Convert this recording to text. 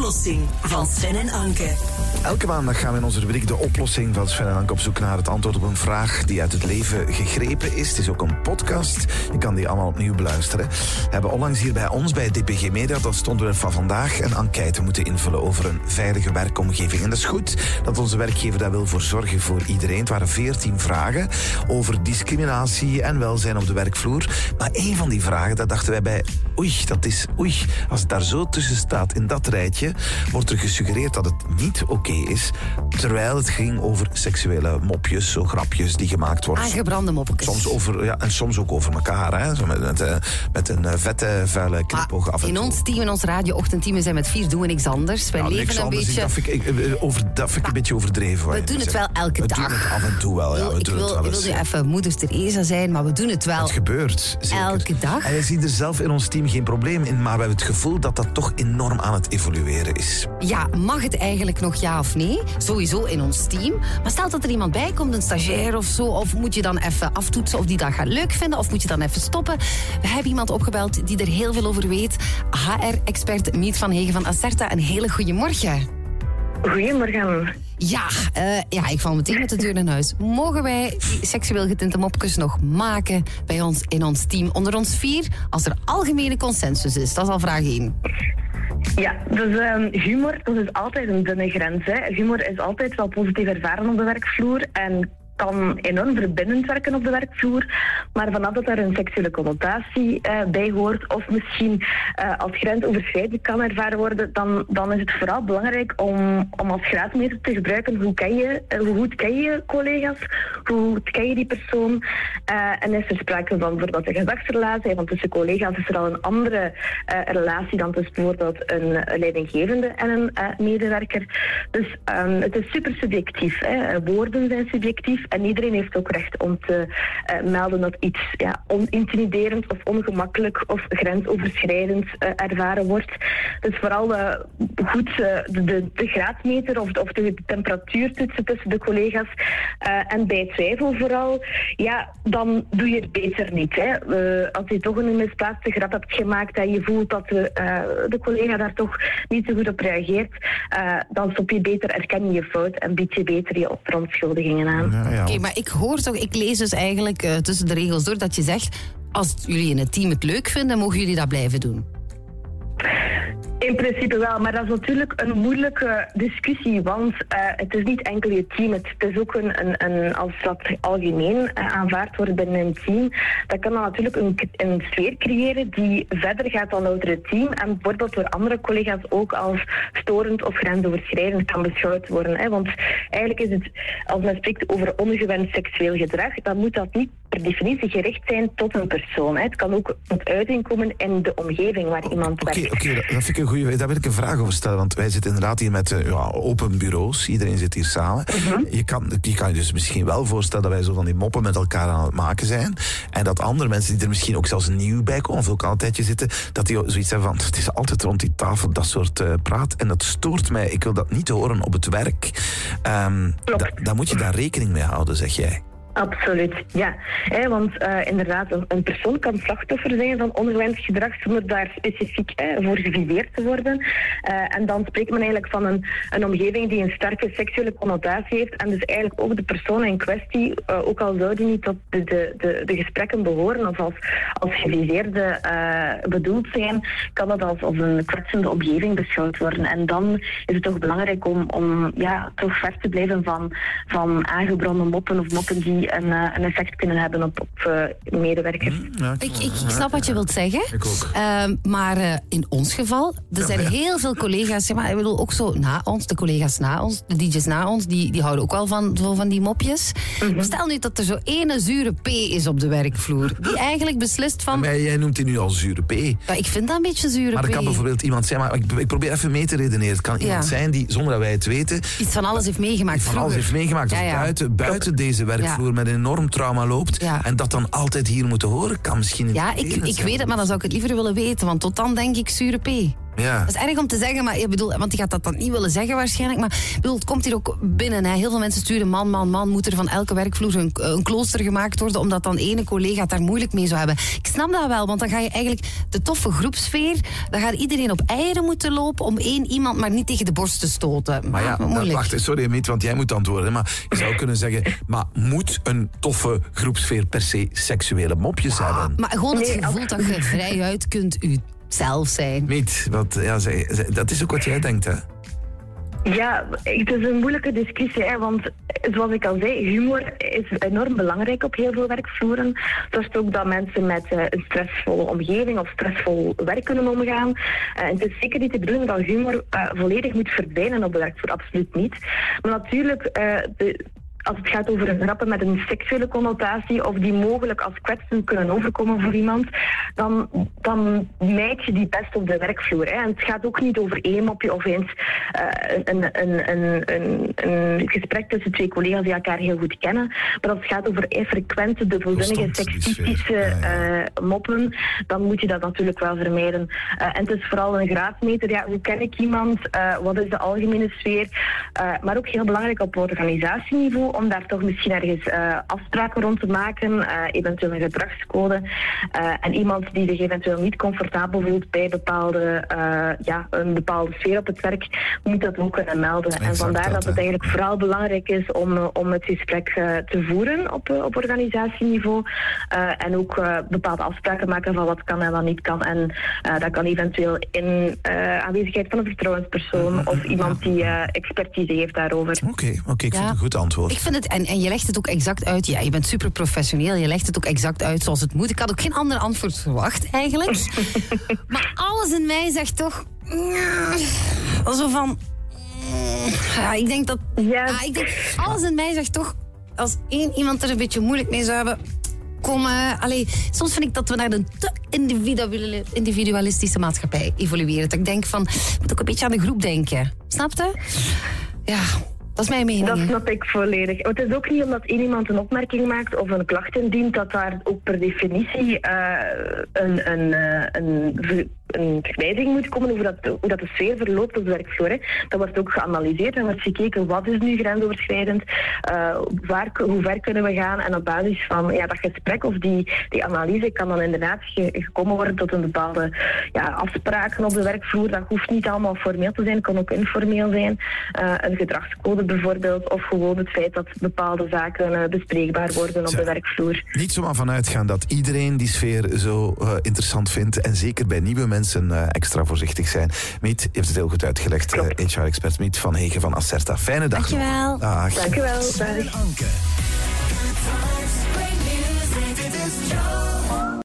oplossing van Sven en Anke. Elke maandag gaan we in onze rubriek De Oplossing van Sven en Anke op zoek naar het antwoord op een vraag die uit het leven gegrepen is. Het is ook een podcast. Je kan die allemaal opnieuw beluisteren. We hebben onlangs hier bij ons bij DPG Media, dat stond onderwerp van vandaag, een enquête moeten invullen over een veilige werkomgeving. En dat is goed dat onze werkgever daar wil voor zorgen voor iedereen. Het waren veertien vragen over discriminatie en welzijn op de werkvloer. Maar één van die vragen, daar dachten wij bij, oei, dat is, oei, als het daar zo tussen staat in dat rijtje, wordt er gesuggereerd dat het niet oké is, terwijl het ging over seksuele mopjes, zo grapjes die gemaakt worden. Aangebrande mopjes. Soms over, ja, en soms ook over elkaar, hè? Zo met, met, eh, met een eh, vette, vuile knipoog af en in toe. ons team, in ons radio-ochtendteam, we zijn met vier, doen we niks anders. Wij Ja, leven niks een anders. beetje... Dat vind ik, ik, eh, over, dat vind ik een beetje overdreven. we doen het wel elke we dag. doen het af en toe wel, ja. We ik doen wil, het wel ik wil nu even moeder Teresa zijn, maar we doen het wel. Het gebeurt. Zeker. Elke dag? En je ziet er zelf in ons team geen probleem in, maar we hebben het gevoel dat dat toch enorm aan het evolueren is. Ja, mag het eigenlijk nog ja of nee? Sowieso in ons team. Maar stel dat er iemand bij komt, een stagiair of zo, of moet je dan even aftoetsen of die dat gaat leuk vinden, of moet je dan even stoppen? We hebben iemand opgebeld die er heel veel over weet. HR-expert Miet van Hegen van Acerta. Een hele goede morgen. Goedemorgen. Ja, eh, ja, ik val meteen met de deur naar huis. Mogen wij die seksueel getinte mopjes nog maken bij ons in ons team? Onder ons vier, als er algemene consensus is. Dat is al vraag één. Ja, dus ehm, humor, dat is altijd een dunne grens. Hè. Humor is altijd wel positief ervaren op de werkvloer en kan enorm verbindend werken op de werkvloer. Maar vanaf dat er een seksuele connotatie eh, bij hoort, of misschien eh, als grensoverschrijdend kan ervaren worden, dan, dan is het vooral belangrijk om, om als graadmeter te gebruiken hoe, ken je, eh, hoe goed ken je collega's, hoe ken je die persoon. en is er sprake van bijvoorbeeld een gezagsrelatie, want tussen collega's is er al een andere relatie dan tussen bijvoorbeeld een, leidinggevende en een medewerker. Dus ehm, het is super subjectief. Hè. Woorden zijn subjectief en iedereen heeft ook recht om te eh, melden dat iets ja, onintimiderend of ongemakkelijk of grensoverschrijdend eh, ervaren wordt. Dus vooral eh, goed de, de, de graadmeter of de, of de temperatuur toetsen tussen de collega's. En bij twijfel vooral, ja, dan doe je het beter niet. Hè. Als je toch een misplaatste grap hebt gemaakt en je voelt dat de, de collega daar toch niet zo goed op reageert, dan stop je beter, erken je fout en bied je beter je verontschuldigingen aan. Oké, maar ik hoor toch, ik lees dus eigenlijk eh, tussen de regels door dat je zegt: als jullie in het team het leuk vinden, mogen jullie dat blijven doen. In principe wel, maar dat is natuurlijk een moeilijke discussie, want eh, het is niet enkel je team, het is ook een, als dat algemeen eh, aanvaard wordt binnen een team, dat kan dan natuurlijk een, een sfeer creëren die verder gaat dan louter het team en bijvoorbeeld door andere collega's ook als storend of grensoverschrijdend kan beschouwd worden. Hè? Want eigenlijk is het, als men spreekt over ongewenst seksueel gedrag, dan moet dat niet per definitie gericht zijn tot een persoon. Hè? Het kan ook tot uiting komen in de omgeving waar iemand werkt. oké, dat dat vind ik een goede. Daar wil ik een vraag over stellen. Want wij zitten inderdaad hier met eh, ja, open bureaus. Iedereen zit hier samen. je, kan, je kan je dus misschien wel voorstellen dat wij zo van die moppen met elkaar aan het maken zijn. En dat andere mensen die er misschien ook zelfs nieuw bij komen, of ook al een tijdje zitten, dat die zoiets hebben van: het is altijd rond die tafel dat soort eh, praat. En dat stoort mij. Ik wil dat niet horen op het werk. Da- daar moet je daar rekening mee houden, zeg jij. Absoluut, ja. Want eh, inderdaad, een, persoon kan slachtoffer zijn van ongewenst gedrag zonder daar specifiek voor geviseerd te worden. Eh, en dan spreekt men eigenlijk van een, een omgeving die een sterke seksuele connotatie heeft. En dus eigenlijk ook de persoon in kwestie, eh, ook al zou die niet tot de, de, de, gesprekken behoren of als, als geviseerde bedoeld zijn, kan dat als, als een kwetsende omgeving beschouwd worden. En dan is het toch belangrijk om, om ja, toch ver te blijven van, van aangebrande moppen of moppen die een, eh, een effect kunnen hebben op, op eh, medewerkers. Ja, Ik, ik, ik snap wat je wilt zeggen. Ik ook. Ehm, maar eh, in ons geval, er zijn maar ja. heel veel collega's, zeg maar, ik bedoel ook zo na ons, de collega's na ons, de DJ's na ons, die, die houden ook wel van, zo van die mopjes. Mhm. Stel nu dat er zo ene zure P is op de werkvloer, die eigenlijk beslist van, Maar jij noemt die nu al zure P. ja, ik vind dat een beetje zure Maar er P. kan bijvoorbeeld iemand zijn, maar ik, ik probeer even mee te redeneren. Het kan iemand zijn die, zonder dat wij het weten, Iets van alles heeft meegemaakt van alles heeft meegemaakt. Ja, of ja. buiten, buiten deze werkvloer met een enorm trauma loopt. Ja. En dat dan altijd hier moeten horen, kan misschien Ja, ik, ik weet het, maar dan zou ik het liever willen weten, want tot dan denk ik zure P. Ja. Dat is erg om te zeggen, maar ik bedoel, want die gaat dat dan niet willen zeggen waarschijnlijk. Maar ik bedoel, het komt hier ook binnen. Hè. Heel veel mensen sturen man, man, man. Moet er van elke werkvloer een, een klooster gemaakt worden, omdat dan ene collega het daar moeilijk mee zou hebben. Ik snap dat wel, want dan ga je eigenlijk de toffe groepsfeer, dan gaat iedereen op eieren moeten lopen om één iemand maar niet tegen de borst te stoten. Maar ja, Ah, moeilijk. wacht, sorry Miet, want jij moet antwoorden. Maar je zou kunnen zeggen, maar moet een toffe groepsfeer per se seksuele mopjes hebben? Maar gewoon het Nee, gevoel dat je vrijuit kunt zelf zijn. Miet, wat, ja, zij, zij- dat is ook wat jij denkt, hè? Ja, het is een moeilijke discussie, hè, want zoals ik al zei, humor is enorm belangrijk op heel veel werkvloeren. Dat is ook dat mensen met eh, een stressvolle omgeving of stressvol werk kunnen omgaan. Eh, en het is zeker niet de bedoeling dat humor eh, volledig moet verdwijnen op de werkvloer, absoluut niet. Maar natuurlijk, eh, de, als het gaat over grappen met een seksuele connotatie of die mogelijk als kwetsend kunnen overkomen voor iemand, dan, dan mijd je die best op de werkvloer. Hè. En het gaat ook niet over één mopje of eens eh, een, een, een, een, een gesprek tussen twee collega's die elkaar heel goed kennen. Maar als het gaat over eh, frequente, sfeer. seksistische eh, moppen, dan moet je dat natuurlijk wel vermijden. En het is vooral een graadmeter. Ja, hoe ken ik iemand? Wat is de algemene sfeer? Maar ook heel belangrijk op organisatieniveau om daar toch misschien ergens eh, afspraken rond te maken, eh, eventueel een gedragscode. Eh, en iemand die zich eventueel niet comfortabel voelt bij bepaalde, eh, ja, een bepaalde sfeer op het werk, moet dat ook kunnen melden. en vandaar dat, dat, het eigenlijk vooral belangrijk is om, om het gesprek te voeren op, op organisatieniveau. Eh, en ook bepaalde afspraken maken van wat kan en wat niet kan. En eh, dat kan eventueel in eh, aanwezigheid van een vertrouwenspersoon of iemand die eh, expertise heeft daarover. Oké, oké, ik vind het een goed antwoord. Ik vind het, en, en je legt het ook exact uit. Ja, je bent super professioneel. Je legt het ook exact uit zoals het moet. Ik had ook geen ander antwoord verwacht, eigenlijk. maar alles in mij zegt toch. mm, Zo van. mm, Ja, ik denk dat. Ja. ah, ik denk, alles in mij zegt toch. Als één iemand er een beetje moeilijk mee zou hebben. Kom, eh, allee, soms vind ik dat we naar een te individualistische maatschappij evolueren. Dat ik denk van, moet ook een beetje aan de groep denken. Snap je? Ja, dat is mijn mening. Dat snap ik volledig. Het is ook niet omdat iemand een opmerking maakt of een klacht indient, dat daar ook per definitie eh, een, een, eh, een, een verwijdering moet komen over dat, hoe dat de sfeer verloopt op de werkvloer. Hè. Dat wordt ook geanalyseerd en wordt gekeken wat is nu grensoverschrijdend, eh, waar, hoe ver kunnen we gaan en op basis van ja, dat gesprek of die, die analyse kan dan inderdaad ge- gekomen worden tot een bepaalde ja, afspraken op de werkvloer. Dat hoeft niet allemaal formeel te zijn, kan ook informeel zijn. Eh, een gedragscode bijvoorbeeld of gewoon het feit dat bepaalde zaken eh, bespreekbaar worden op Zo. de werkvloer. Niet zomaar vanuit gaan dat iedereen die sfeer zo interessant vindt. En zeker bij nieuwe mensen eh, extra voorzichtig zijn. Miet, je hebt het heel goed uitgelegd. eh, Klopt. HR-expert Miet van Hegen van Acerta. Fijne dag. nog. Dankjewel. Dag. Dankjewel. Dag.